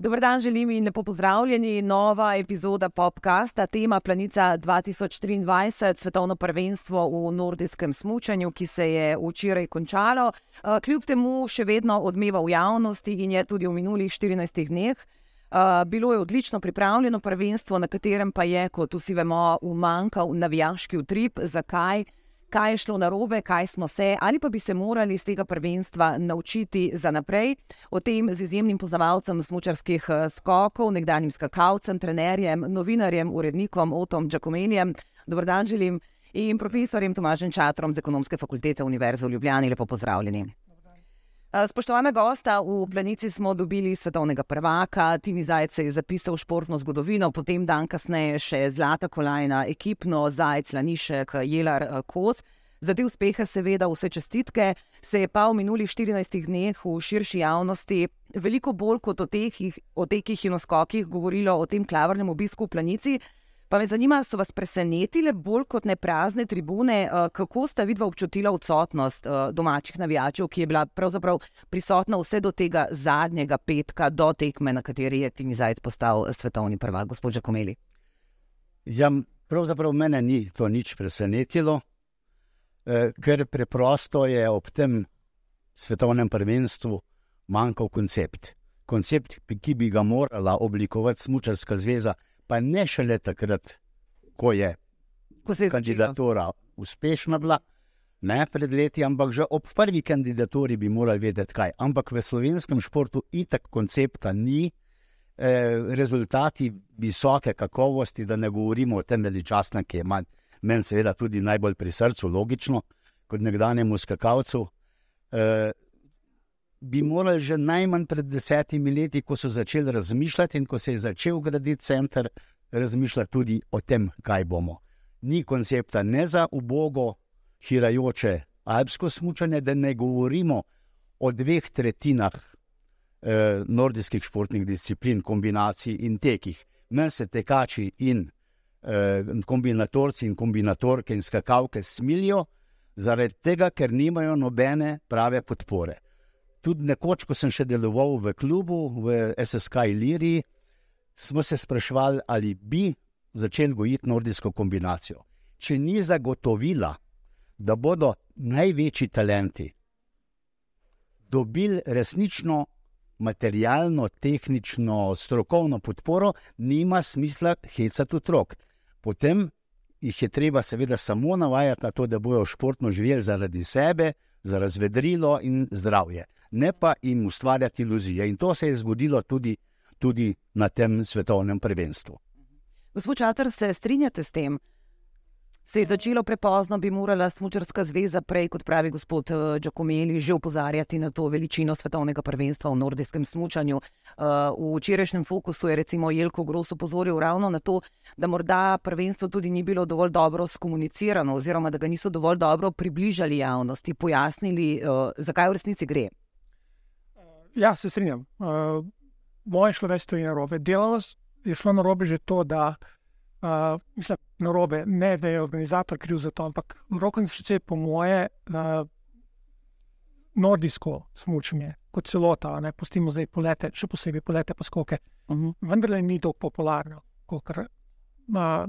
Dobro dan, želim in lepo pozdravljeni. Nova epizoda podcasta, tema Planica 2023, svetovno prvenstvo v nordijskem smutku, ki se je včeraj končalo. Eh, kljub temu še vedno odmeva v javnosti in je tudi v minulih 14 dneh. Eh, bilo je odlično pripravljeno prvenstvo, na katerem pa je, kot vsi vemo, umanjkal navijaški utrip. Zakaj? Kaj je šlo narobe, kaj smo se, ali pa bi se morali iz tega prvenstva naučiti za naprej. O tem z izjemnim poznavalcem smočarskih eh, skokov, nekdanjim skakalcem, trenerjem, novinarjem, urednikom Otom Giacomeljem. Dobro dan želim in profesorjem Tomažem Čatrom z Ekonomske fakultete Univerze v Ljubljani. Lepo pozdravljeni. Eh, spoštovana gosta, v Planici smo dobili svetovnega prvaka, Timi Zajec je zapisal športno zgodovino, potem dan kasneje še Zlata kolajna, ekipno Zajec, Lanišek, Jelar eh, Kos. Za te uspehe, seveda, vse čestitke, se je pa v minulih 14 dneh v širši javnosti veliko bolj kot o teh, o tekih in o skokih govorilo o tem klavrnem obisku v Planici. Pa me zanima, so vas presenetile bolj kot ne prazne tribune, eh, kako sta vidva občutila odsotnost eh, domačih navijačev, ki je bila pravzaprav prisotna vse do tega zadnjega petka, do tekme, na kateri je Timi Zajec postal svetovni prvak, gospod Žakomeli? Ja, pravzaprav mene ni to nič presenetilo, eh, ker preprosto je ob tem svetovnem prvenstvu manjkal koncept. Koncept, ki bi ga morala oblikovati Smučarska zveza pa ne šele takrat, ko je, ko je kandidatura uspešna bila, ne pred leti, ampak že ob prvi kandidaturi bi morali vedeti, kaj. Ampak v slovenskem športu itak koncepta ni, eh, rezultati visoke kakovosti, da ne govorimo o tem veličastnem, ki je meni seveda tudi najbolj pri srcu, logično, kot nekdanjemu skakalcu. Eh, bi morali že najmanj pred desetimi leti, ko so začeli razmišljati in ko se je začel graditi center, razmišljati tudi o tem, kaj bomo. Ni koncepta ne za ubogo, hirajoče alpsko smutanje, da ne govorimo o dveh tretjinah eh, nordijskih športnih disciplin, kombinacij in tekih. Meni se tekači in eh, kombinatorci in kombinatorke in skakalke smilijo, zaradi tega, ker nimajo nobene prave podpore tudi nekoč, ko sem še deloval v klubu, v SSK Iliri, smo se sprašvali, ali bi začeli gojiti nordijsko kombinacijo. Če ni zagotovila, da bodo največji talenti dobili resnično materialno, tehnično, strokovno podporo, nima smisla hecati otrok. Potem jih je treba, seveda, samo navajati na to, da bodo športno živeli zaradi sebe, za razvedrilo in zdravje ne pa jim ustvarjati iluzije. In to se je zgodilo tudi, tudi na tem svetovnem prvenstvu. Gospod Čatar, se strinjate s tem? Se je začelo prepozno, bi morala Smučarska zveza prej, kot pravi gospod eh, Giacomelli, že upozarjati na to veličino svetovnega prvenstva v nordijskem smučanju. Eh, v včerajšnjem fokusu je recimo Jelko Gros opozoril ravno na to, da morda prvenstvo tudi ni bilo dovolj dobro skomunicirano, oziroma da ga niso dovolj dobro približali javnosti, pojasnili, eh, zakaj v resnici gre. Ja, se strinjam. Moje človeštvo je narobe. Delalo je šlo narobe že to, da uh, mislim, narobe, ne da je organizator kriv za to, ampak roko in srce, po moje, uh, nordijsko smučanje, kot celota, ne pustimo zdaj polete, še posebej polete pa skoke. Uh mhm. -huh. Vendar le ni tako popularno, kot uh,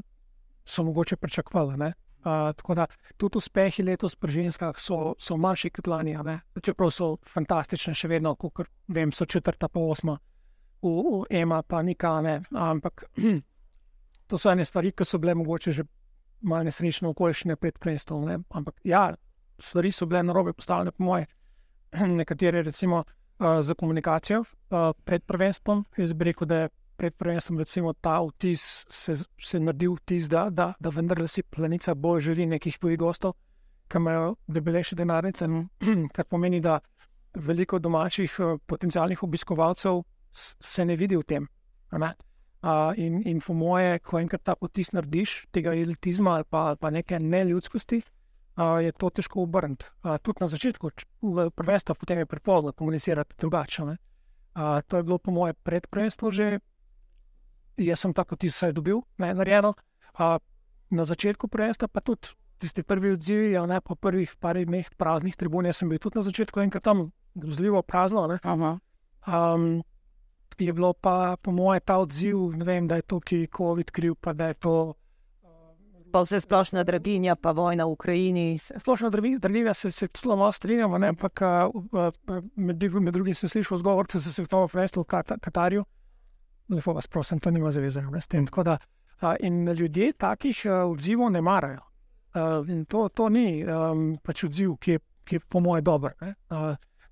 so mogoče pričakovali. Uh, tako da tudi uspehi letos pri ženskah so, so manjši kot lani, čeprav so fantastične, še vedno, kot vem, so četrta, pa osma, v, v EMA, pa nikane. Ampak to so ene stvari, ki so bile mogoče že malo nesrečne okoliščine pred prestolom. Ampak ja, stvari so bile na robe postavljene, po moje, nekatere, recimo uh, za komunikacijo uh, pred prvenstvom. Jaz bi rekel, da je pred prvenstvom, recimo, ta vtis se, se naredi vtis, da, da, da vendar si planica bolj želi nekih tujih gostov, ki imajo debelejše denarnice, kar pomeni, da veliko domačih eh, potencijalnih obiskovalcev se ne vidi v tem. Ne? Uh, in, in po moje, ko enkrat ta potis narediš, tega elitizma ali pa, ali pa neke neljudskosti, uh, je to težko obrniti. Uh, tudi na začetku, v prvenstvu, potem je prepozno komunicirati drugače. Uh, to je bilo po moje predprvenstvo že jaz sem tako ti vse dobil, ne narejeno. A, na začetku prejsta, pa tudi tisti prvi odzivi, ja, ne, po prvih parih dneh praznih tribun, jaz sem bil tudi na začetku enkrat tam grozljivo prazno. Um, je bilo pa, po mojem, ta odziv, ne vem, da je to, ki je COVID kriv, pa da je to. Pa vse splošna draginja, pa vojna v Ukrajini. Splošna draginja se, se tudi malo strinjamo, ne? ampak med, med drugim sem slišal zgovor, da se je to vreslo v Katarju. Lepo vas prosim, to nima zavezano s tem. Da, in ljudje takih odzivov ne marajo. In to, to ni pač odziv, ki je, ki je po mojem dober.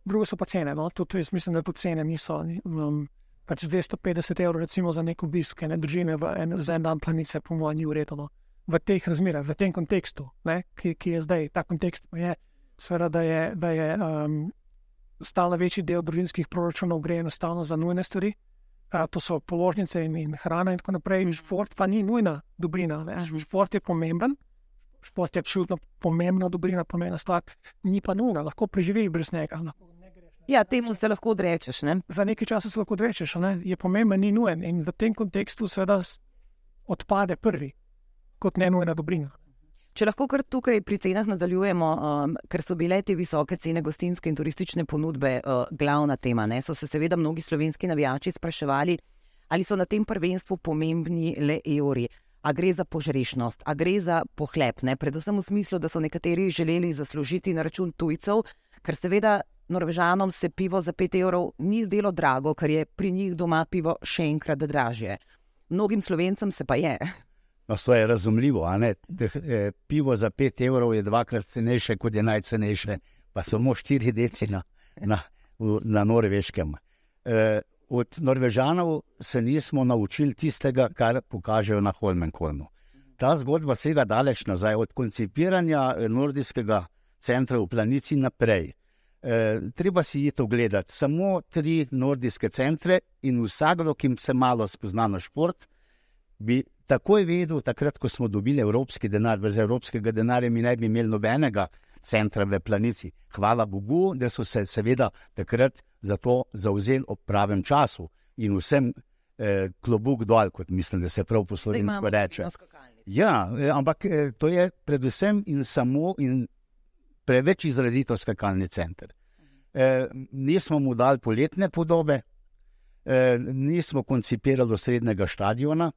Drugo so pa cene. No? Tudi, jaz mislim, da tu cene niso. Um, pač 250 evrov, recimo za neko obisk, ne družine en, za en dan planice, po mojem, ni uredno. V teh razmerah, v tem kontekstu, ne, ki, ki je zdaj, ta kontekst je, sveda, da je, da je um, stalno večji del družinskih proračunov gre enostavno za nujne stvari. A, to so položnice in, in hrana, in tako naprej. In šport pa ni nujna dobrina. Ne. Šport je pomemben, šport je absolutno pomembna dobrina, pomembna stvar, ni pa nujna, lahko preživiš brez njega. Lahko Ja, temu se lahko odrečeš. Ne? Za nekaj časa se lahko odrečeš, ne? je pomemben, ni nujen. In v tem kontekstu, seveda, odpade prvi, kot ne nujna dobrina. Če lahko kar tukaj pri cenah nadaljujemo, um, ker so bile te visoke cene gostinske in turistične ponudbe uh, glavna tema, ne? so se seveda mnogi slovenski navijači spraševali, ali so na tem prvenstvu pomembni le evri. A gre za požrešnost, a gre za pohlep, ne? predvsem v smislu, da so nekateri želeli zaslužiti na račun tujcev, ker seveda Norvežanom se pivo za 5 evrov ni zdelo drago, ker je pri njih doma pivo še enkrat dražje. Mnogim slovencem se pa je. No, to je razumljivo. Teh, eh, pivo za 5 evrov je dvakrat cenejše, kot je najcenejše, pa samo 4 deci na, na, na norveškem. Eh, od Norvežanov se nismo naučili tistega, kar pokažejo na Holmenkolnu. Ta zgodba sega daleč nazaj, od koncipiranja eh, nordijskega centra v planici naprej. Eh, treba si je to gledati. Samo tri nordijske centre in vsakdo, ki se malo spozna na šport, bi takoj vedel, takrat, ko smo dobili evropski denar, brez evropskega denarja mi ne bi imeli nobenega centra v planici. Hvala Bogu, da so se seveda takrat za to zauzeli ob pravem času in vsem eh, klobuk dol, kot mislim, da se prav po slovensko reče. Ja, eh, ampak eh, to je predvsem in samo in preveč izrazito skakalni center. E, nismo mu dali poletne podobe, e, nismo koncipirali srednjega stadiona,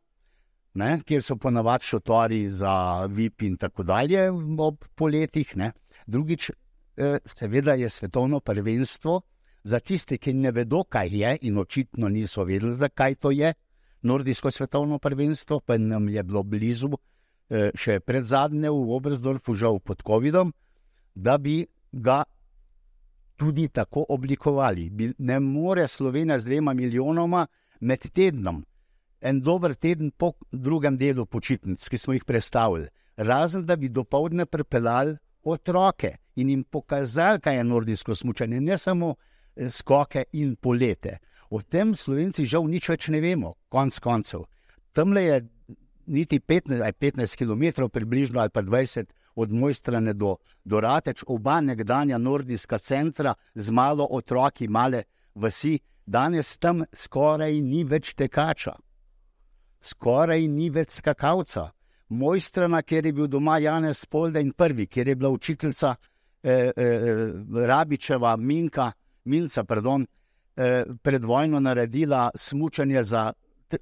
ne, kjer so ponavadi šotori za VIP in tako dalje ob poletjih. Ne. Drugič, e, seveda je svetovno prvenstvo za tiste, ki ne vedo, kaj je, in očitno niso vedeli, zakaj to je. Nordijsko svetovno prvenstvo, pa nam je bilo blizu, še pred zadnje v Obrezdorfu, žal pod COVID-om da bi ga tudi tako oblikovali. Ne more Slovenija z dvema milijonoma med tednom, en dober teden po drugem delu počitnic, ki smo jih predstavili, razen da bi do povdne pripeljali otroke in jim pokazali, kaj je nordijsko smučanje, ne samo eh, skoke in polete. O tem slovenci žal nič več ne vemo, konc koncev. Tam le je niti 15, 15 km, približno ali pa 20 od moje strani do, do Rateč, oba nekdanja nordijska centra z malo otroki, male vasi, danes tam skoraj ni več tekača, skoraj ni več skakalca. Moj strana, kjer je bil doma Janez Polda in prvi, kjer je bila učiteljica eh, eh, Rabičeva, Minka, Minca, pardon, eh, pred vojno naredila smučanje za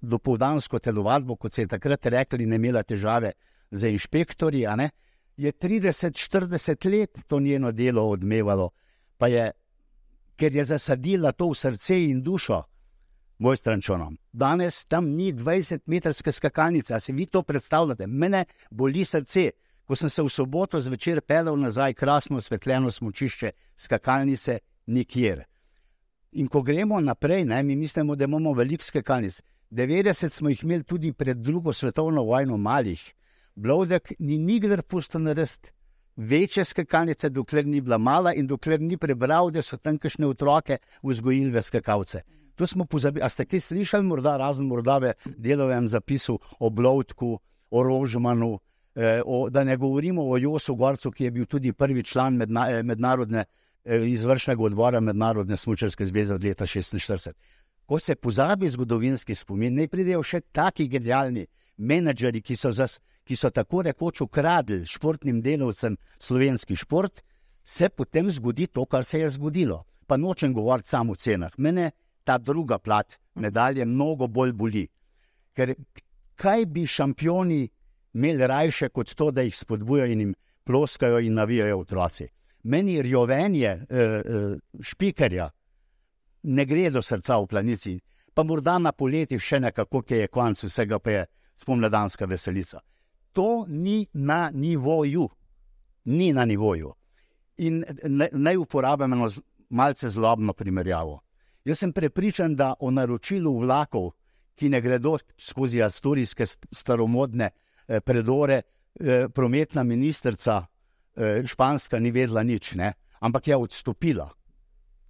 dopoldansko telovadbo, kot se je takrat rekli, ne imela težave z inšpektorji. Je 30-40 let to njeno delo odmevalo, pa je, ker je zasadila to v srce in dušo moj strančonom. Danes tam ni 20-metrske skakalnice, ali si vi to predstavljate? Mene boli srce. Ko sem se v soboto zvečer pelal nazaj, krasno osvetljeno smočišče, skakalnice nikjer. In ko gremo naprej, ne, mi mislimo, da imamo veliko skakalnic. 90 smo jih imeli tudi pred drugo svetovno vojno, malih. Blodek ni nikdar pustil narediti večje skakalnice, dokler ni bila mala in dokler ni prebral, da so tam kakšne otroke vzgojili v skakalce. To smo pozabili. A ste kaj slišali, morda razen morda v delovnem zapisu o Blodku, o Rožmanu, eh, o, da ne govorimo o Josu Gorcu, ki je bil tudi prvi član medna, eh, mednarodne eh, izvršnega odbora Mednarodne smučarske zveze od leta 1946 ko se pozabi zgodovinski spomin, ne pridejo še taki genialni menedžerji, ki so, zas, ki so tako rekoč ukradli športnim delavcem slovenski šport, se potem zgodi to, kar se je zgodilo. Pa nočem govoriti samo o cenah. Mene ta druga plat medalje mnogo bolj boli. Ker kaj bi šampioni imeli rajše kot to, da jih spodbujajo in jim ploskajo in navijajo otroci. Meni rjovenje eh, eh, špikerja ne gre do srca v planici, pa morda na poleti še nekako, ki je konc vsega, pa je spomladanska veselica. To ni na nivoju, ni na nivoju. In naj uporabim eno malce zlobno primerjavo. Jaz sem prepričan, da o naročilu vlakov, ki ne gredo skozi asturijske staromodne eh, predore, eh, prometna ministrica eh, Španska ni vedela nič, ne? ampak je odstopila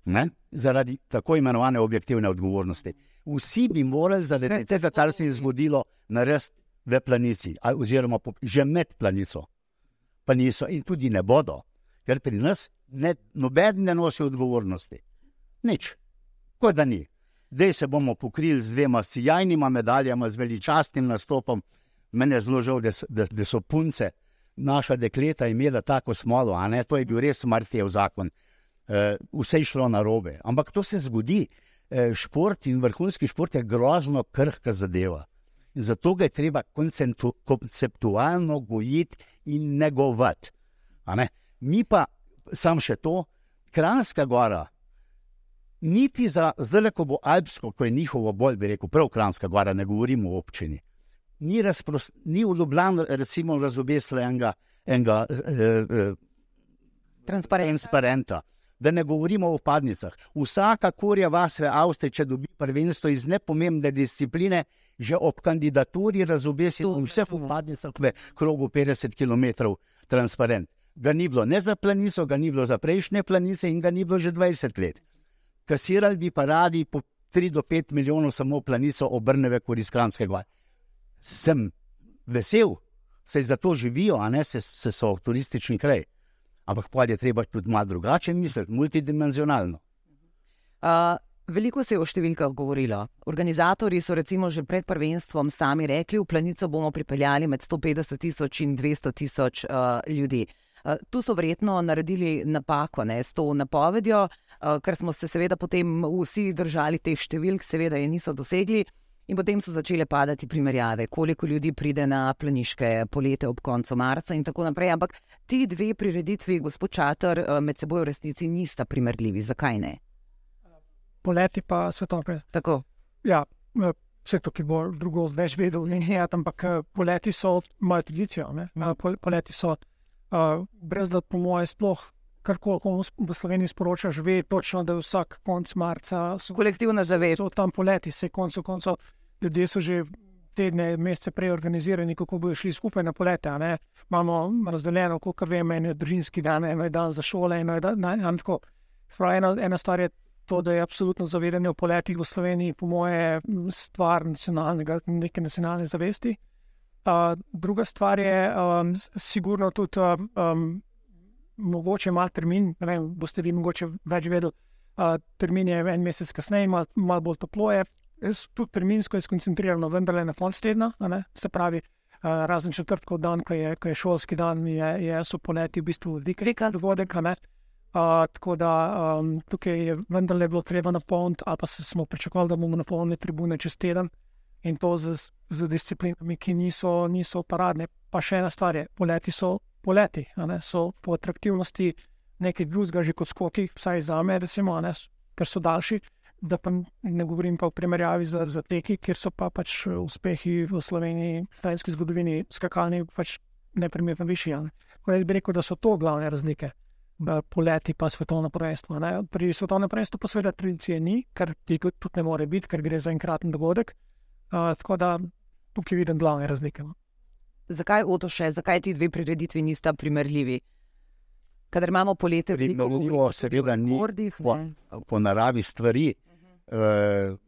ne? zaradi tako imenovane objektivne odgovornosti. Vsi bi morali zaradi tega, kar se je zgodilo, narediti v planici, oziroma že med planico. Pa niso in tudi ne bodo, ker pri nas ne, noben ne nosi odgovornosti. Nič, kot da ni. Zdaj se bomo pokrili z dvema sjajnima medaljama, z veličastnim nastopom. Mene je zelo žal, da, da, da so punce, naša dekleta, imela tako smolo, a ne, to je bil res Martijev zakon. Uh, vse je šlo na robe. Ampak to se zgodi. Uh, šport in vrhunski šport je grozno krhka zadeva. Zato ga je treba konceptualno gojiti in negovati. Ne? Mi pa, samo še to, Kranska gora, niti za zdaj, ko bo Alpsko, ko je njihovo bolj, bi rekel, prav Kranska gora, ne govorimo o občini. Ni, ni v Ljubljani, recimo, razobesla enega, enega eh, eh, transparenta. Da ne govorimo o padnicah. Vsaka kurja vas v Avstriji, če dobi prvenstvo iz nepomembne discipline, že ob kandidaturi razobesi vse v padnicah v krogu 50 km transparent. Ga ni bilo ne za planico, ga ni bilo za prejšnje planice in ga ni bilo že 20 let kasirali bi pa radi po 3 do 5 milijonov samo planico obrneve korist Kranskega. Sem vesel, se za to živijo, a ne se, se so turistični kraj. Ampak pa je treba tudi malo drugače misliti, multidimenzionalno. Uh, veliko se je o številkah govorilo. Organizatori so recimo že pred prvenstvom sami rekli, v planico bomo pripeljali med 150 tisoč in 200 tisoč uh, ljudi. Uh, tu so verjetno naredili napako ne, s to napovedjo, Eh, ker smo se seveda potem vsi držali teh številk, seveda je niso dosegli. In potem so začele padati primerjave, koliko ljudi pride na planiške polete ob koncu marca, in tako naprej. Ampak ti dve prireditvi, gospod Čater, eh, med seboj v resnici nista primerljivi. Zakaj ne? Poleti pa svetovno prej. Tako. Ja, eh, vse to, ki bo drugo več vedel, ne je, ampak poleti so imajo tradicijo. Mm. Poleti so, uh, brez da po moje sploh kar koli v Sloveniji sporočaš, ve točno, da je vsak konec marca. So, Kolektivna zavest. So tam poleti, se koncu koncev. Ljudje so že tedne, mesece prej organizirani, kako bodo šli skupaj na polete. Imamo razdeljeno, kot vem, eno družinski dan, eno je dan za šole, eno je dan na tako. Ena, ena stvar je to, da je absolutno zavedanje o poletih v Sloveniji, po moje, stvar nacionalnega, neke nacionalne zavesti. Uh, druga stvar je, um, sigurno tudi um, mogoče malo termin, ne vem, boste vi mogoče več vedeli. Uh, termin je en mesec kasneje, malo mal bolj toplo je. Tudi terminsko je skoncentrirano, vendar le na konc tedna. Se pravi, uh, razen četrtkov dan, ko je, ko je šolski dan, je, je, so poleti v bistvu vikend dogodek. Uh, tako da um, tukaj je vendar le bilo treba napolniti, ali pa smo pričakovali, da bomo napolnili tribune čez teden in to z, z disciplinami, ki niso, niso paradne. Pa še ena stvar je, poleti so poleti, so po atraktivnosti nekaj drugega, že kot skoki, vsaj za me, recimo, ker so daljši. Da pa ne govorim pa v primerjavi z, z teki, kjer so pa pač uspehi v Sloveniji, v slovenski zgodovini, skakalni, pač neprimerno višji. Jaz bi rekel, da so to glavne razlike. Poleti pa svetovno prvenstvo. Ne? Pri svetovnem prvenstvu pa seveda tradicije ni, kar ti tudi ne more biti, ker gre za enkraten dogodek. Uh, tako da tukaj vidim glavne razlike. No zakaj Oto še, zakaj ti dve prireditvi nista primerljivi? Kader imamo poletje, veliko ljudi, seveda ni mordih, po, po naravi stvari. Uh,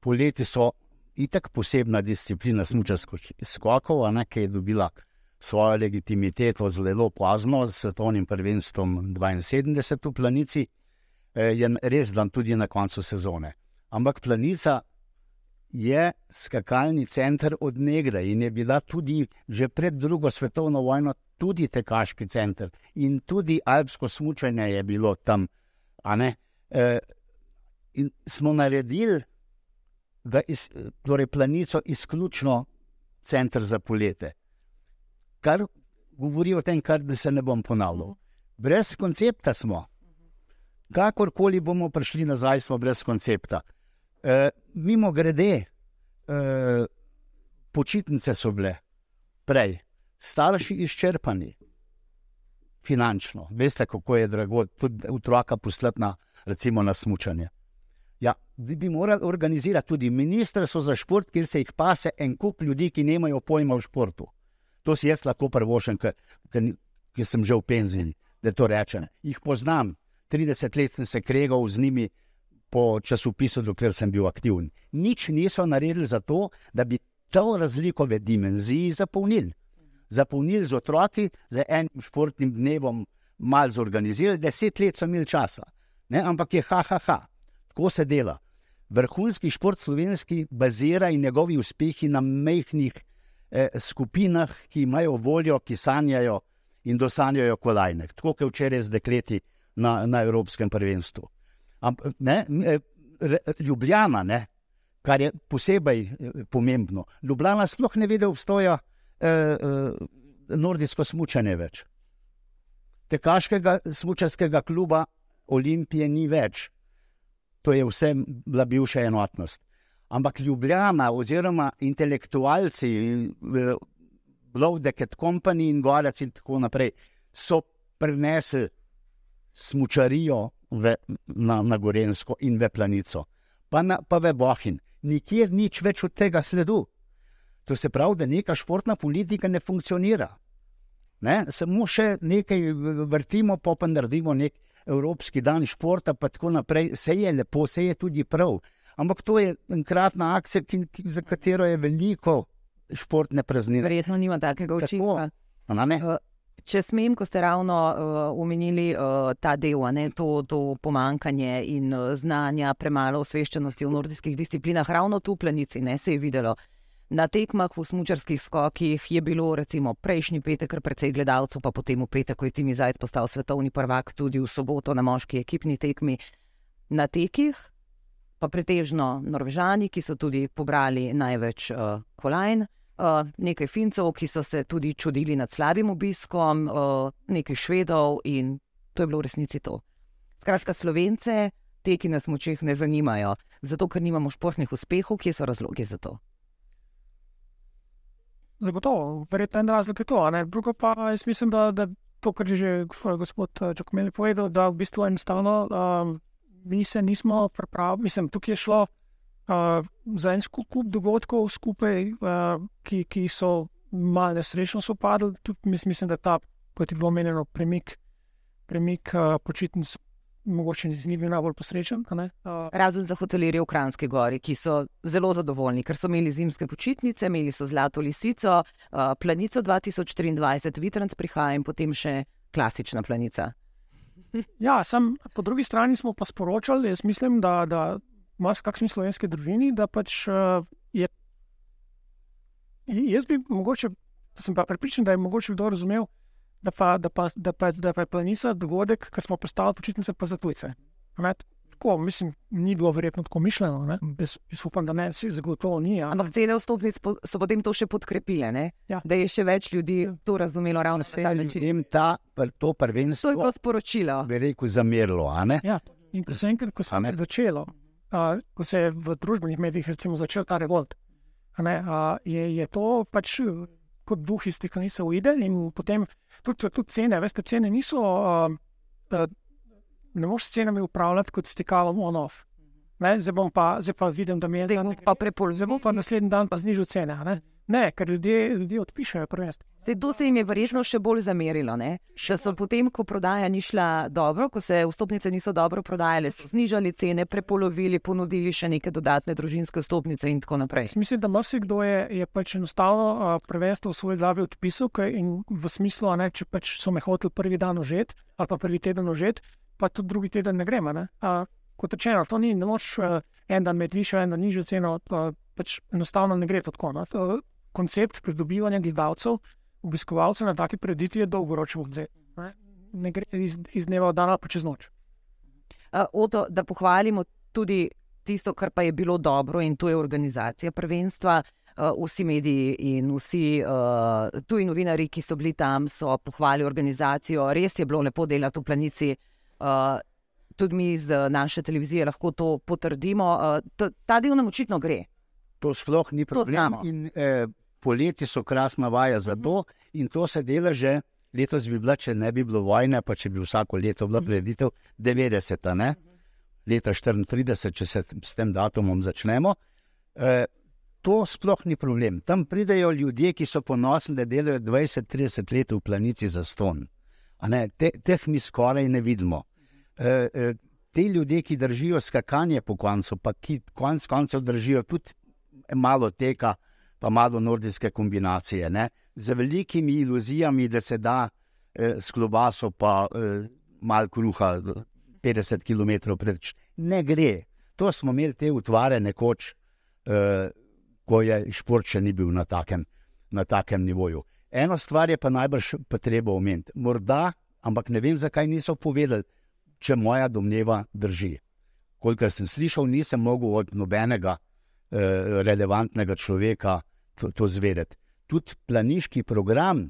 poleti so itak posebna disciplina skokov, ki je dobila svojo legitimiteto zelo pozno, s svetovnim prvenstvom 72 v Planici, uh, je res dan tudi na koncu sezone. Ampak Planica je skakalni center od nekdaj in je bila tudi že pred drugo svetovno vojno tudi tekaški center in tudi alpsko smučanje je bilo tam. E, in smo naredili iz, torej planico izključno center za polete. Kar govori o tem, kar se ne bom ponavljal. Brez koncepta smo. Kakorkoli bomo prišli nazaj, smo brez koncepta. E, mimo grede, e, počitnice so bile prej, starši izčrpani, finančno. Veste, kako je drago tudi otroka poslati na, na smutanje. Ja, bi morali organizirati tudi ministrstvo za šport, kjer se jih pase en kup ljudi, ki nimajo pojma o športu. To si jaz lahko prvošem, ker sem že v penziji, da to rečem. Jih poznam, 30 let sem se kregal z njimi po časopisu, dokler sem bil aktiven. Nič niso naredili za to, da bi to razliko v dimenziji zapolnili. Zapolnili z otroki, z enim športnim dnevom, malo zorganizirali, deset let so imeli časa. Ne? Ampak je ha, ha, ha. Tako se dela. Vrhunski šport slovenski bazira in njegovi uspehi na mehkih eh, skupinah, ki imajo voljo, ki sanjajo in dosanjajo kolajne. Tako kot včeraj z dekleti na, na Evropskem prvenstvu. Amp, ne, eh, Ljubljana, ne, kar je posebej eh, pomembno. Ljubljana sploh ne ve, da obstoja eh, eh, nordijsko smutanje več. Tekaškega smučarskega kluba Olimpije ni več to je vse bila bivša enotnost. Ampak Ljubljana, oziroma intelektualci, Blowdeket Company in Gorec in tako naprej, so prenesli smočarijo v, na, na Gorensko in v Planico, pa, na, pa v Bohin. Nikjer nič več od tega sledu. To se pravi, da neka športna politika ne funkcionira. Ne? Samo še nekaj vrtimo, pa pa naredimo nekaj. Evropski dan športa, pa tako naprej, vse je lepo, vse je tudi prav. Ampak to je enkratna akcija, ki, ki, za katero je veliko športne praznine. Verjetno nima takega učinka. Tako, Če smem, ko ste ravno uh, omenili uh, ta del, ne, to, to pomankanje in uh, znanja, premalo osveščenosti v nordijskih disciplinah, ravno tu planici ne, se je videlo. Uh, Na tekmah v smočarskih skokih je bilo recimo prejšnji petek precej gledalcev, pa potem v petek, ko je Timi Zajec postal svetovni prvak, tudi v soboto na moški ekipni tekmi. Na tekih pa pretežno Norvežani, ki so tudi pobrali največ uh, kolajn, uh, nekaj Fincev, ki so se tudi čudili nad slabim obiskom, uh, nekaj Švedov in to je bilo v resnici to. Skratka, Slovence teki na smočeh ne zanimajo, zato ker nimamo športnih uspehov, kje so razlogi za to. Zagotovo, verjetno en razlog je to. Drugo pa jaz mislim, da, da to, kar je že gospod Čokomeli povedal, da v bistvu enostavno um, mi se nismo pripravili. Mislim, tukaj je šlo uh, za en skup dogodkov skupaj, uh, ki, ki so malo nesrečno sopadli. Tudi mislim, da ta, kot je bilo omenjeno, premik, premik uh, počitnic mogoče ni bil najbolj posrečen. Uh. Razen za hotelirje v Kranski gori, ki so zelo zadovoljni, ker so imeli zimske počitnice, imeli so Zlato lisico, uh, Planico 2023, Vitrans prihaja in potem še klasična planica. Ja, sem, po drugi strani smo pa sporočali, jaz mislim, da, da imaš kakšni slovenski družini, da pač uh, je. Jaz bi mogoče, sem pa pripričan, da je mogoče kdo razumel, da pa, da pa, da pa, da pa je planica dogodek, ker smo postali počitnice pa za tujce. Tako, mislim, ni bilo verjetno tako mišljeno. Jaz upam, da ne, vsi zagotovo ni. Ja. Ampak cene vstopnic so potem to še podkrepile, ja. da je še več ljudi ja. to razumelo ravno na ta način. Ta, to prvenstvo to je bilo sporočilo. Bi rekel, zamerilo. Ja. In ko se, enkrat, ko se je začelo, a, ko se je v družbenih medijih začel ta revolt, ne, a, je, je to pač kot duh iz niso uvideli. In potem tudi, tudi cene, veste, cene niso, uh, ne moreš s cenami upravljati kot stikalom on-off. Zdaj, zdaj pa vidim, da mi je zdaj pa prepolno. Zdaj pa naslednji dan pa znižal cene. Ne? Ne, ker ljudje, ljudje odpišajo prvenstvo. To se jim je verjetno še bolj zamerilo. Ne? Da so potem, ko prodaja ni šla dobro, ko se vstopnice niso dobro prodajale, so znižali cene, prepolovili, ponudili še neke dodatne družinske vstopnice in tako naprej. Mislim, da marsikdo je, je pač enostavno prvenstvo v svoji glavi odpisal in v smislu, ne, če pač so me hoteli prvi dan užeti ali pa prvi teden užeti, pa tudi drugi teden ne gremo. Ne? Uh, kot rečeno, to ni noč, en dan med višjo, en dan nižjo ceno, uh, pač enostavno ne gre tako. No? Koncept pridobivanja gledalcev, obiskovalcev na taki preditvi je dolgoročen odzet. Ne? gre iz, iz dneva v dan ali pa čez noč. Uh, Oto, da pohvalimo tudi tisto, kar pa je bilo dobro, in to je organizacija prvenstva. Uh, vsi mediji in vsi uh, tuji novinari, ki so bili tam, so pohvalili organizacijo. Res je bilo lepo delati v planici. Uh, tudi mi iz naše televizije lahko to potrdimo. Ta del nam očitno gre. To sploh ni problem. In, eh, poleti so krasna vaja za to, in to se dela že letos, bi bila, če ne bi bilo vojne, pa če bi vsako leto bila preditev 90, ne? leta 34, če se s tem datumom začnemo. Eh, to sploh ni problem. Tam pridejo ljudje, ki so ponosni, da delajo 20-30 let v planici za ston. Te, teh mi skoraj ne vidimo. E, e, te ljudje, ki držijo skakanje po koncu, pa ki konc koncev držijo tudi malo teka, pa malo nordijske kombinacije, ne? z velikimi iluzijami, da se da eh, s klobaso, pa eh, malo kruha, 50 km preč. Ne gre. To smo imeli te utvare nekoč, eh, ko je šport še ni bil na takem, na takem nivoju. Eno stvar je pa najbrž treba omeniti. Morda, ampak ne vem, zakaj niso povedali, če moja domneva drži. Kolikor sem slišal, nisem mogel od nobenega eh, relevantnega človeka to, to zvedeti. Tudi planiški program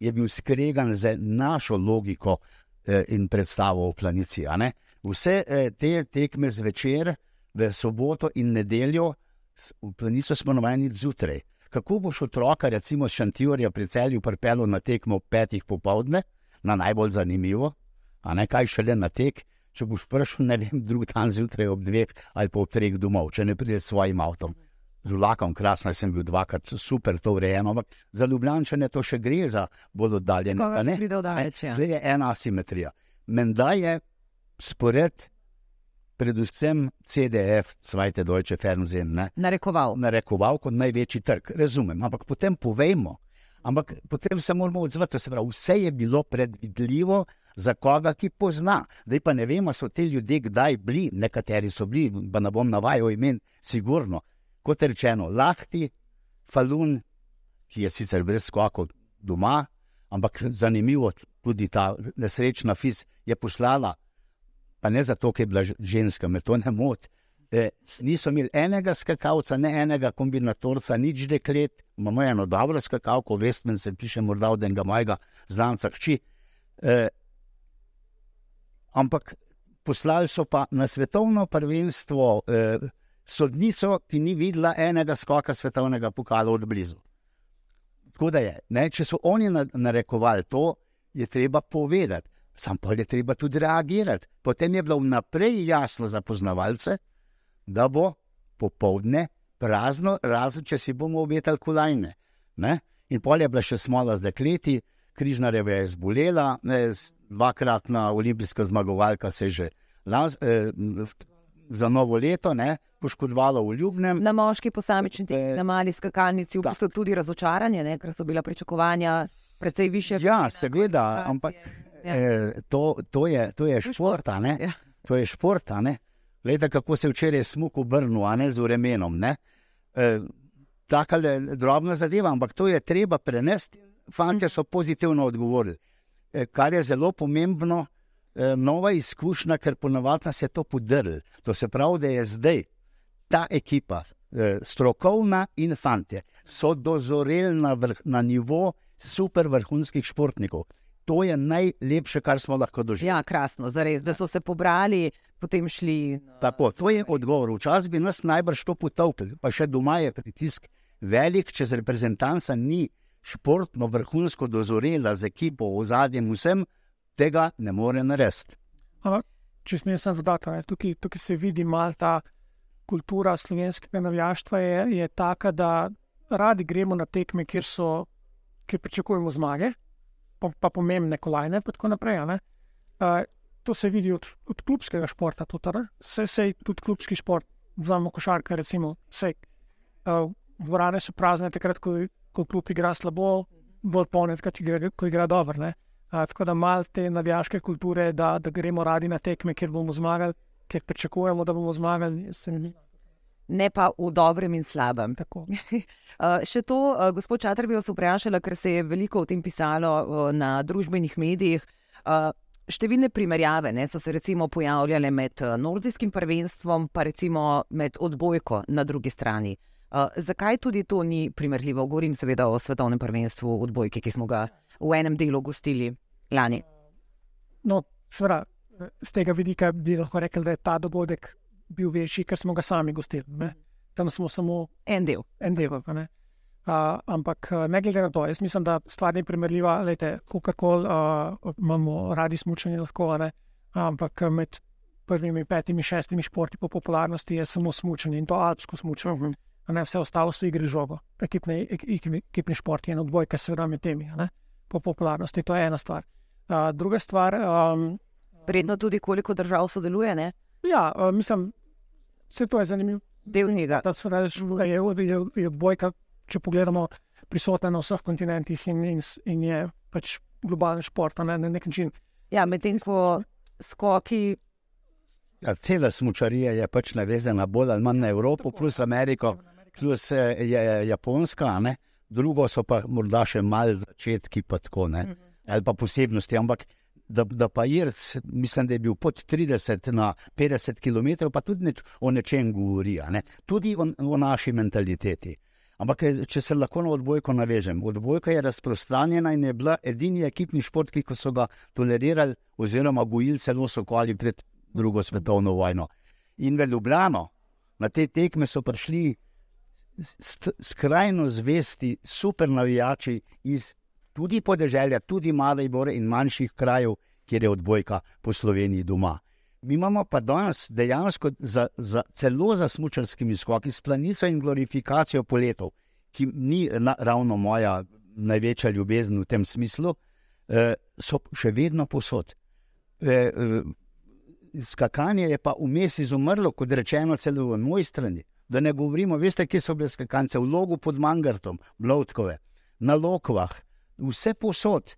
je bil skregan z našo logiko eh, in predstavo o planici. Vse eh, te tekme zvečer, v soboto in nedeljo, v planico smo navajeni zjutraj. Kako boš otroka, recimo Šantjurja, pri celju pripeljal na tekmo ob petih popovdne, na najbolj zanimivo, a ne kaj šele na tek, če boš prišel, ne vem, drug dan zjutraj ob dveh ali pa ob treh domov, če ne prideš s svojim avtom z vlakom, krasno, sem bil dvakrat, super, to urejeno. Ampak za Ljubljane to še gre za bolj oddaljene. Kaj ne pride daleč? Ja. Je ena asimetrija. Menda je spored. Predvsem CDF, Svajte Deutsche Fernsehen, ne, narekoval. narekoval kot največji trg. Razumem, ampak potem povejmo. Ampak potem se moramo odzvati. Se pravi, vse je bilo predvidljivo za koga, ki pozna. Zdaj pa ne vemo, so ti ljudje kdaj bili, nekateri so bili, pa ne bom navajal imen, sigurno kot rečeno, lahti, falun, ki je sicer brez skokov doma, ampak zanimivo, tudi ta nesrečna fis je poslala, pa ne zato, ker je bila ženska, me to ne moti. E, niso imeli enega skakalca, ne enega kombinatorca, nič deklet, imamo eno dobro skakalko, vestmen se piše, morda od enega mojega znanca hči. E, ampak poslali so pa na svetovno prvenstvo. E, sodnico, ki ni videla enega skoka svetovnega pokala od blizu. Tako da je, ne, če so oni narekovali to, je treba povedati, sam pa je treba tudi reagirati. Potem je bilo vnaprej jasno za poznavalce, da bo popovdne prazno, razen če si bomo obetali kolajne. Ne? In pol je bila še smola z dekleti, križnareva je zbolela, ne, dvakratna olimpijska zmagovalka se je že. Laz, eh, za novo leto, ne, poškodovalo v Ljubnem. Na moški posamični tekmi, na mali skakalnici, v bistvu tudi razočaranje, ne, ker so bila pričakovanja precej više. Ja, seveda, ampak ja. eh, to, to, je, to je šport. Ja. To je šport. Glede, kako se je včeraj smuk obrnil, a ne z uremenom. E, Taka je drobna zadeva, ampak to je treba prenesti. Fantje so pozitivno odgovorili. E, kar je zelo pomembno, Eh, nova izkušnja, ker ponovadi nas je to podrl. To se pravi, da je zdaj ta ekipa, eh, strokovna in fantje, so dozoreli na, na nivo super vrhunskih športnikov. To je najlepše, kar smo lahko doživeli. Ja, krasno, zares, da so se pobrali, potem šli. Tako, to je odgovor. Včasih bi nas najbrž to potopili, pa še doma je pritisk velik, če z reprezentanca ni športno vrhunsko dozorela z ekipo v zadnjem vsem tega ne more narediti. Če smem samo dodati, tukaj, tukaj se vidi malo ta kultura slovenskega navijaštva, je, je taka, da radi gremo na tekme, kjer, so, kjer pričakujemo zmage, pa, pa pomembne kolajne. Pa naprej, uh, to se vidi od, od klubskega športa, tudi se, se tudi klubski šport, vzamemo košarke, recimo, vse. Uh, dvorane so prazne, takrat, ko, ko klub igra slabo, bolj polne, ko igra, igra dobro. A, tako da malo te navijaške kulture, da, da gremo radi na tekme, kjer bomo zmagali, ker pričakujemo, da bomo zmagali. Ne pa v dobrem in slabem. Še to, gospod Čatar, bi vas vprašala, ker se je veliko o tem pisalo na družbenih medijih. Številne primerjave ne, so se recimo pojavljale med eh, nordijskim prvenstvom, pa recimo med odbojko na drugi strani. Uh, zakaj tudi to ni primerljivo? Govorim seveda o svetovnem prvenstvu odbojke, ki smo ga v enem delu gostili lani. No, sveda, z tega vidika bi lahko rekel, da je ta dogodek bil večji, ker smo ga sami gostili. Ne? Tam smo samo En del. en del. a ne. Uh, ampak uh, ne glede na to, jaz mislim, da stvar ni primerljiva. Kakorkoli uh, imamo radi smučanje, lahko, ne, ampak uh, med prvimi petimi, šestimi športi po popularnosti je samo smučanje in to alpsko smučanje. a Ne, vse ostalo so igre žogo, ekipni, ek- ekipni, ekipni športi in odbojka, seveda med temi, ne, po popularnosti. To je ena stvar. Uh, druga stvar, um, Vredno tudi, koliko držav sodeluje, ne? ja, uh, mislim, vse to je zanimivo. del tega. Da so reči, da je, je, je odbojka, če pogledamo, prisotna na vseh kontinentih in, in, in je pač globalen šport a ne, na nek način. Ja, medtem ko skoki, Ja, cela smočarija je pač navezana bolj ali manj na Evropo, plus Ameriko, plus eh, je, je Japonska, a ne? drugo so pa morda še malo začetki, pa tako, ne? ali pa posebnosti. Ampak da, da pa Irc, mislim, da je bil pod 30 na 50 km, pa tudi neč, o nečem govori, a ne? tudi o, o naši mentaliteti. Ampak, eh, če se lahko na odbojko navežem, odbojka je razprostranjena in je bila edini ekipni šport, ki so ga tolerirali, oziroma gojili celo sokoli pred drugo svetovno vojno. In v Ljubljano, na te tekme so prišli skrajno zvesti, super navijači iz tudi podeželja, tudi Maribora in manjših krajev, kjer je odbojka po Sloveniji doma. Mi imamo pa danes dejansko za, za, celo za smočarskimi skoki, s planico in glorifikacijo poletov, ki ni na, ravno moja največja ljubezen v tem smislu, eh, so še vedno posod. Eh, eh, skakanje je pa vmes izumrlo, kot rečeno, celo v moj strani. Da ne govorimo, veste, kje so bile skakance, v logu pod Mangartom, Blovtkove, na Lokvah, vse posod,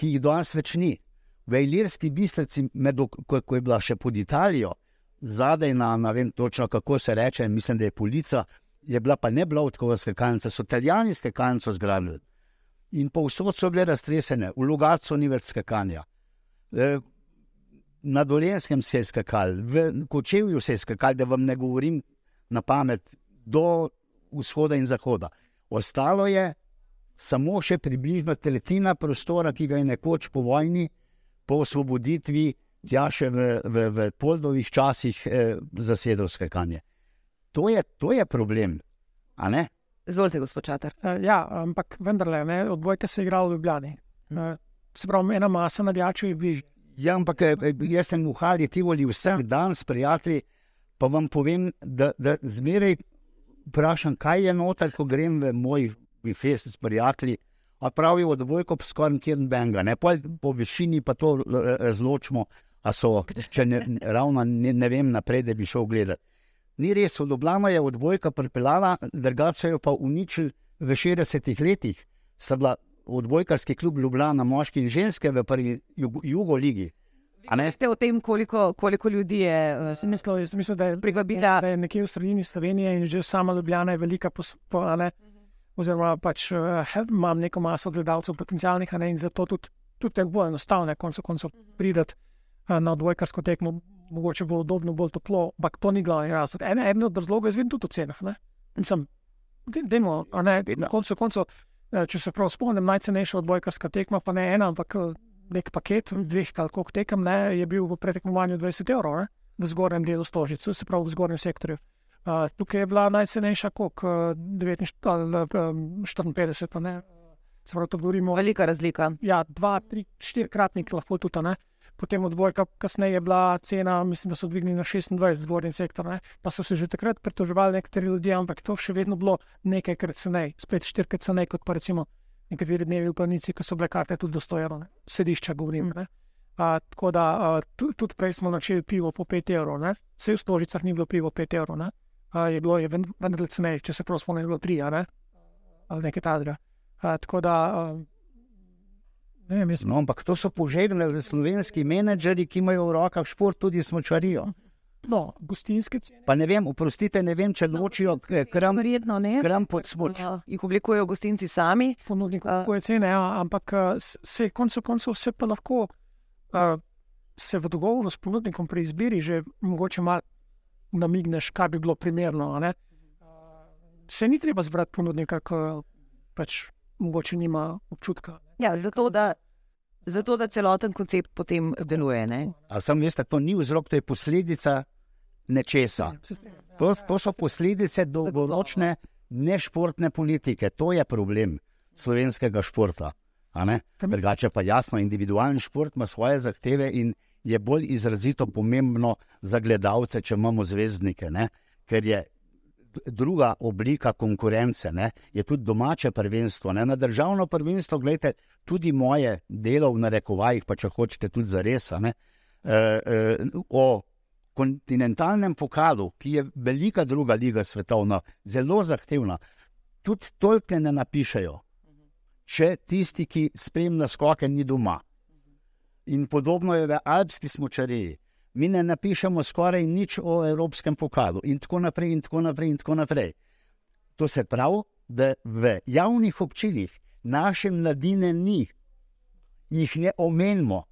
ki jih danes več ni. V Ilirski bistrici, ko, ko je bila še pod Italijo, zadaj na, ne vem točno kako se reče, mislim, da je polica, je bila pa ne Blovtkova skakalnica, so italijani skakalnico zgradili. In povsod so bile raztresene, v Lugacu ni več skakanja. E, na Dolenskem se je skakal, v Kočevju se je skakal, da vam ne govorim na pamet, do vzhoda in zahoda. Ostalo je samo še približno tretjina prostora, ki ga je nekoč po vojni, po osvoboditvi, tja še v, v, v Poldovih časih eh, zasedel skakanje. To je, to je problem, a ne? izvolite, gospod Čatar. Uh, ja, ampak vendarle, ne, odbojka se je igrala v Ljubljani. Uh, se pravi, ena masa navijačev je bližje. Ja, ampak eh, jaz sem v Hali Tivoli vsak dan s prijatelji, pa vam povem, da, da zmeraj vprašam, kaj je noter, ko grem v moj fest s prijatelji. A pravijo, kot skoraj kjer benga, ne Pol po višini pa to l- razločimo, a so, če ne, ravno ne, ne vem naprej, da bi šel gledati. Ni res, od Ljubljana je odbojka pripeljala, drugače jo pa uničili v 60-ih letih. Sta bila odbojkarski klub Ljubljana, moški in ženske v prvi jugo, jugoligi. A ne? Veste o tem, koliko, koliko ljudi je uh, mislil, mislil, da, je, privabila? da je nekje v sredini Slovenije in že sama Ljubljana je velika, pos, po, a ne, oziroma pač uh, imam neko maso gledalcev potencialnih, a ne, in zato tudi, tudi je bolj enostavno, konec koncev prideti uh, na odbojkarsko tekmo, mogoče bo udobno, bolj toplo, ampak to ni glavni razlog. En, en od razlogov je zvedno tudi o cenah. ne. In sem, a ne, na koncu koncev, eh, če se prav spomnim, najcenejša odbojkarska tekma, pa ne ena, ampak eh, nek paket dveh koliko tekem, ne, je bil v pretekmovanju 20 evrov ne, v zgornjem delu stožice, se pravi v zgornjem sektorju. Tukaj je bila najcenejša, koliko uh, 59 ali um, 54, a ne. Se pravi, to govorimo Velika razlika. ja, dva, tri, štirikratnik lahko tudi. Ne? Potem odbojka, kasneje je bila cena, mislim, da so dvignili na 26 zgornji sektor. Ne? Pa so se že takrat pritoževali nekateri ljudje, ampak to še vedno bilo nekajkrat ceneje, spet štirikrat ceneje kot pa recimo nekateri dnevi v planici, ki so bile karte tudi do 100 evrov, ne. sedišča govorim. Ne? A, tako da a, tu- tudi prej smo načeli pivo po 5 evrov, vse v stožicah ni bilo pivo 5 evrov, ne? A, je bilo je ven- vendarle ceneje, če se prav spomnim, bilo 3 a ne? ali nekaj takega. A, Tako da, a, ne vem, jaz No, ampak to so požegnali slovenski menedžerji, ki imajo v rokah šport, tudi smočarijo. No, gostinske cene. Pa ne vem, oprostite, ne vem, če ločijo eh, kram, Verjetno ne. kram pod smoč. Uh, jih oblikujejo gostinci sami. ponudnikov, A- kako je cene, ja, ampak se koncev koncev vse pa lahko. A, se v dogovoru s ponudnikom pri izbiri že mogoče malo namigneš, kaj bi bilo primerno. a ne. Se ni treba zbrati ponudnika, ki pač mogoče nima občutka. Ja, zato, da, zato, da celoten koncept potem deluje. Ne? A sam veste, to ni vzrok, to je posledica nečesa. Se strinjam, ja. To, to so posledice dolgoročne nešportne politike. To je problem slovenskega športa. a ne. Kam- Drugače pa jasno, individualni šport ima svoje zahteve in je bolj izrazito pomembno za gledalce, če imamo zvezdnike. Ne? Ker je druga oblika konkurence, ne? je tudi domače prvenstvo. Ne? Na državno prvenstvo, gledajte, tudi moje delo v narekovajih, pa če hočete tudi za res. E, e, o kontinentalnem pokalu, ki je velika druga liga svetovna, zelo zahtevna, tudi toliko ne napišejo, če tisti, ki spremlja skoke, ni doma. In podobno je v alpski smočariji. Mi ne napišemo skoraj nič o evropskem pokalu, in tako naprej, in tako naprej. In tako naprej. To se pravi, da v javnih občilih naše mladine ni, jih ne omenimo.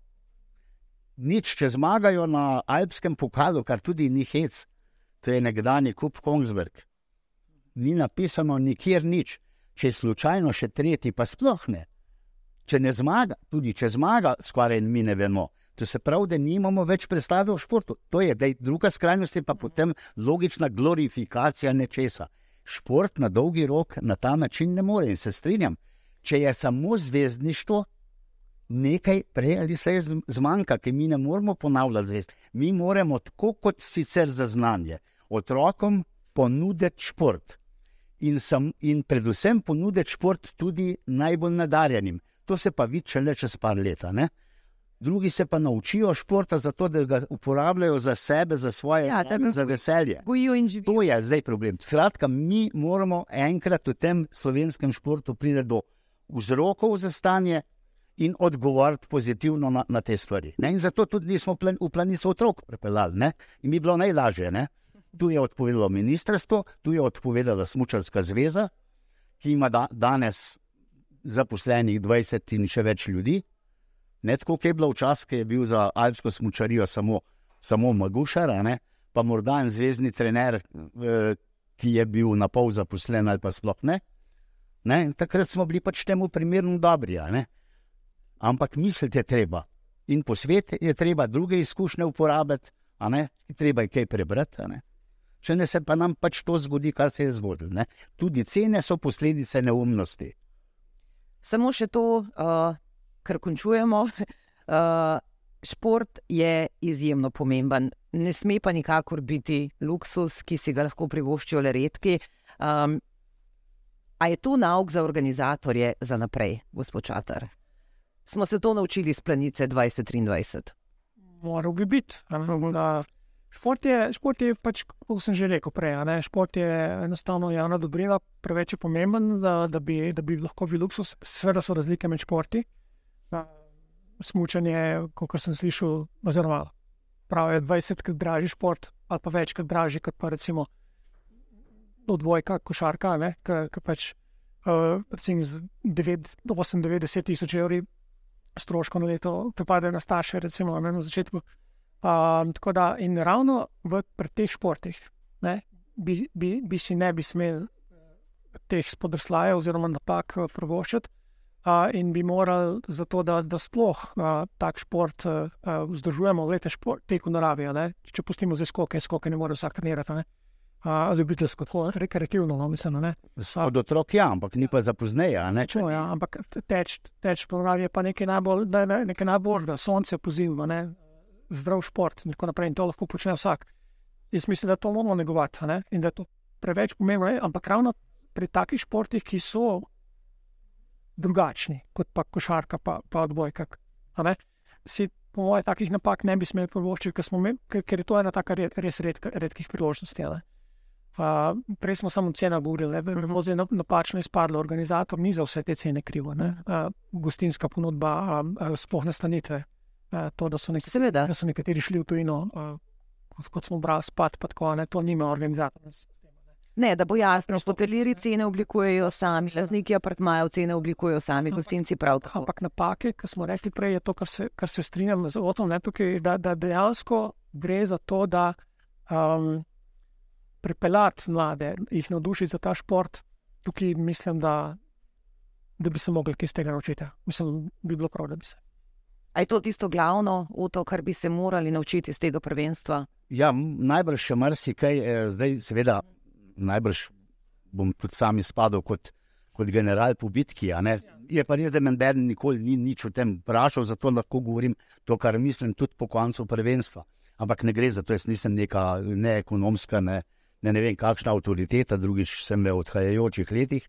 Nič, če zmagajo na alpskem pokalu, kar tudi ni hec, to je nekdani kup Kongsberg. Ni napisano nikjer nič, če je slučajno še tretji, pa sploh ne. Če ne zmaga, tudi če zmaga, skoraj mi ne vemo. To se pravi, da nimamo več predstave o športu. To je dej, druga skrajnost, pa potem logična glorifikacija nečesa. Šport na dolgi rok na ta način ne more in se strinjam. Če je samo zvezdništvo, nekaj prej ali slej zmanjka, ki mi ne moremo ponavljati zvest. Mi moramo, tako kot sicer za znanje, otrokom ponuditi šport. In, sam, in predvsem ponuditi šport tudi najbolj nadarjenim. To se pa vidi šele čez par let. a ne. Drugi se pa naučijo športa, zato da ga uporabljajo za sebe, za svoje, Ja, ga za veselje. To je zdaj problem. Skratka, mi moramo enkrat v tem slovenskem športu priti do vzrokov za stanje in odgovoriti pozitivno na, na te stvari. Ne? In zato tudi nismo plan, v planico otrok pripeljali. Ne? In bi bilo najlažje. Ne? Tu je odpovedalo ministrstvo, tu je odpovedala Smučarska zveza, ki ima da, danes zaposlenih 20 in še več ljudi. Ne tako, kot je bilo včasih, ki je bil za alpsko smučarijo samo, samo Magušar, ne? pa morda en zvezdni trener, ki je bil na pol zaposlen ali pa sploh ne. ne? In Takrat smo bili pač temu primerno dobri. Ampak misliti je treba. In po svetu je treba druge izkušnje uporabiti, treba je kaj prebrati. ne. Če ne se pa nam pač to zgodi, kar se je zgodilo. Ne? Tudi cene so posledice neumnosti. Samo še to, uh, kar končujemo. Uh, šport je izjemno pomemben, ne sme pa nikakor biti luksus, ki si ga lahko privoščijo le redki. Um, a je to nauk za organizatorje za naprej, gospod Čatar? Smo se to naučili iz planice 2023. Moral bi biti. da Šport je, šport je pač, kot sem že rekel prej, ne, šport je enostavno javna dobrina, preveč je pomemben, da, da, bi, da bi lahko bil luksus. Sveda so razlike med športi. Smučanje, kot sem slišal, oziroma pravijo, je 20krat dražji šport, ali pa večkrat dražji kot pa recimo odvojka, košarka, ki pač uh, recimo z 8-90 tisoč evri stroškov na leto pripadajo na starše, recimo ne, na začetku. Um, tako da in ravno v pri teh športih ne, bi, bi, bi si ne bi smeli teh spodrslajev oziroma napak privoščiti. Uh, in bi morali za to, da, da sploh uh, tak šport uh, vzdržujemo, lete šport, tek v naravi. ne. Če pustimo zdaj skoke, skoke ne more vsak trenirati. a ne. Uh, ljubiteljsko, tako rekreativno, no, mislim, ne. Od otrok je, ampak ni pa za pozneje. ne, če No, ja, ampak teč, teč po naravi je pa nekaj, najbolj, da nekaj najboljšega, sonce pozimi, ne, zdrav šport in tako naprej. In to lahko počne vsak. Jaz mislim, da to moramo negovati ne, in da je to preveč pomembno. ne, Ampak ravno pri takih športih, ki so drugačni kot pa košarka, pa, pa odbojka, si po mojem takih napak ne bi smeli privoščiti, ker, ker, je to ena taka re- res redka, redkih priložnosti. ne. Uh, prej smo samo cena govorili, da zdaj nap- napačno izpadlo. Organizator ni za vse te cene kriv. Uh, gostinska ponudba, uh, sploh nastanitve. Uh, to, da so, nek Seveda. da so nekateri šli v tujino, kot, kot smo brali, spat, pa tako, ne, to nima ne. Ne, da bo jasno, hotelirji cene oblikujejo sami, lazniki apartmajev cene oblikujejo sami, gostinci prav tako. Ampak napake, ki smo rekli prej, je to, kar se, kar se strinjam z Otom, ne, tukaj, da, da dejansko gre za to, da um, pripeljati mlade, jih navdušiti za ta šport. Tukaj mislim, da, da bi se mogli kaj iz tega naučiti. Mislim, bi bilo prav, da bi se. A je to tisto glavno, to, kar bi se morali naučiti iz tega prvenstva? Ja, najbrž še marsikaj, eh, zdaj, seveda, najbrž bom tudi sam izpadel kot, kot general po bitki. Je pa res, da me noben nikoli ni nič o tem vprašal, zato lahko govorim to, kar mislim, tudi po koncu prvenstva. Ampak ne gre za to, jaz nisem neka ne ekonomska, ne, ne, ne vem, kakšna avtoriteta, drugič sem v odhajajočih letih.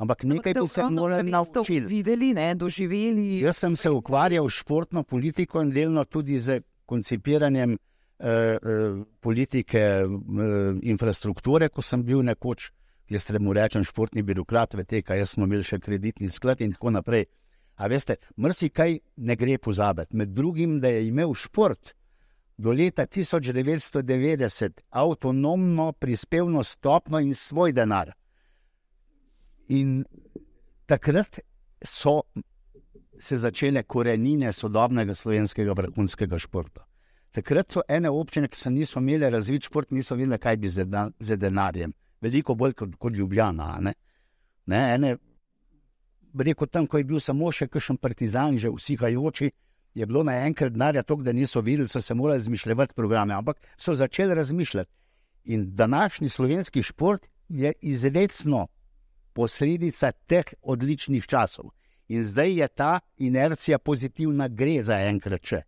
Ampak nekaj bi se morali naučiti. Videli, ne, doživeli. Jaz sem se ukvarjal s športno politiko in delno tudi z koncipiranjem eh, eh, politike eh, infrastrukture, ko sem bil nekoč, jaz temu rečem, športni birokrat, VTK, jaz smo imeli še kreditni sklad in tako naprej. A veste, mrsikaj ne gre pozabiti. Med drugim, da je imel šport do leta 1990 avtonomno prispevno stopno in svoj denar. In takrat so se začele korenine sodobnega slovenskega vrhunskega športa. Takrat so ene občine, ki so niso imele razvit šport, niso vedele, kaj bi z denarjem. Veliko bolj kot, kot Ljubljana. Ne? Ne, ene, rekel tam, ko je bil samo še kakšen partizan, že usihajoči, je bilo naenkrat denarja toliko, da niso videli, so se morali izmišljati programe, ampak so začeli razmišljati. In današnji slovenski šport je izredno posledica teh odličnih časov. In zdaj je ta inercija pozitivna, gre za enkrat če.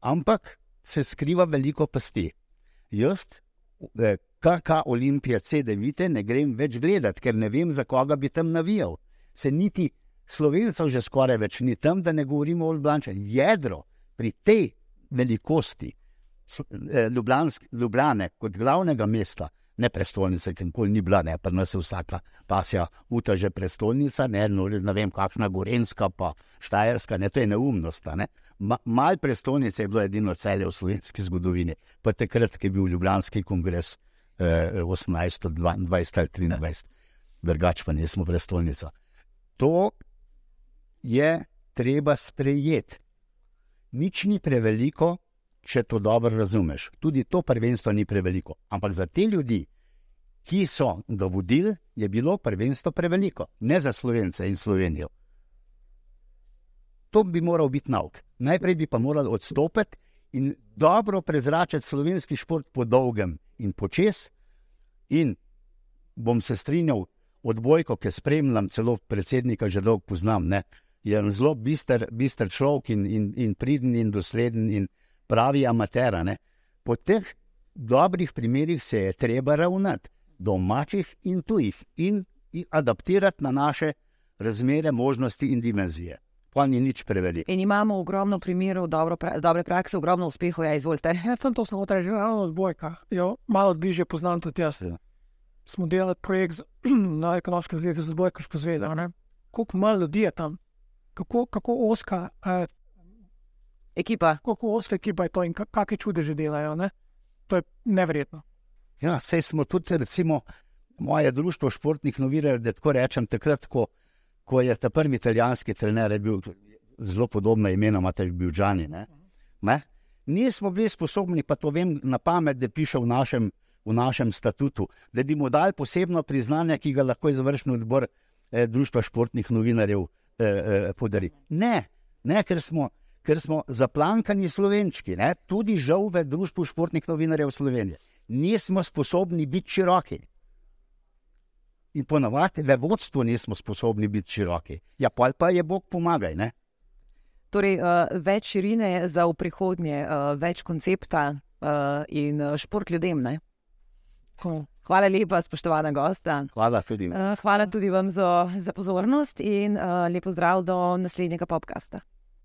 Ampak se skriva veliko pasti. Jaz, KK Olimpija C9, ne grem več gledati, ker ne vem, za koga bi tam navijal. Se niti slovencev že skoraj več ni tam, da ne govorimo o Ljubljani. Jedro pri tej velikosti eh, Ljubljane kot glavnega mesta ne prestolnica, ki nikoli ni bila, ne pa nas je vsaka pasja, uta že prestolnica, ne, no, ne vem, kakšna Gorenska, pa Štajerska, ne, to je neumnost. Ne. Ma, mal prestolnice je bilo edino celje v slovenski zgodovini, pa takrat, ko je bil Ljubljanski kongres eh, 1822 ali 23, drugač pa nismo prestolnica. To je treba sprejeti. Nič ni preveliko, če to dobro razumeš. Tudi to prvenstvo ni preveliko. Ampak za te ljudi, ki so ga vodili, je bilo prvenstvo preveliko, ne za slovence in Slovenijo. To bi moral biti nauk. Najprej bi pa morali odstopiti in dobro prezračiti slovenski šport po dolgem in počes. In bom se strinjal, odbojko, ki spremljam, celo predsednika že dolgo poznam, ne, je zelo bister, bister človek in, in, in pridn in dosleden in pravi amater. Po teh dobrih primerih se je treba ravnati, domačih in tujih, in, in adaptirati na naše razmere, možnosti in dimenzije. Pa ni nič preveliko. In imamo ogromno primerov dobro, dobre prakse, ogromno uspehov, ja, izvolite. Ja, sem to samo rekel, ravno od Bojka. Jo, malo bliže poznam tudi jaz. Ja. Smo delali projekt na ekonomskem zvezu z Bojkaško zvezo. Koliko malo ljudi je tam, kako, kako oska. Eh, ekipa. Kako oska ekipa je to in kakšne čudeže delajo. Ne? To je nevrjetno. Ja, sej smo tudi, recimo, moje društvo športnih novinarjev, da tako rečem, takrat, ko, ko je ta prvi italijanski trener bil zelo podobno imenu, imate bil Džani. Ne? Ne? Nismo bili sposobni, pa to vem na pamet, da piše v našem, v našem statutu, da bi mu dali posebno priznanje, ki ga lahko izvršni odbor eh, Društva športnih novinarjev eh, eh, podari. Ne, ne ker smo ker smo zaplankani slovenčki, ne? tudi žal v družbi športnih novinarjev Slovenije. Nismo sposobni biti široki. In ponovadi v vodstvu nismo sposobni biti široki. Ja, pa pa je Bog pomagaj. Ne? Torej, uh, več širine za v prihodnje, uh, več koncepta uh, in šport ljudem. Hvala lepa, spoštovana gosta. Hvala tudi, uh, hvala tudi vam za, za pozornost in uh, lepo zdrav do naslednjega podcasta.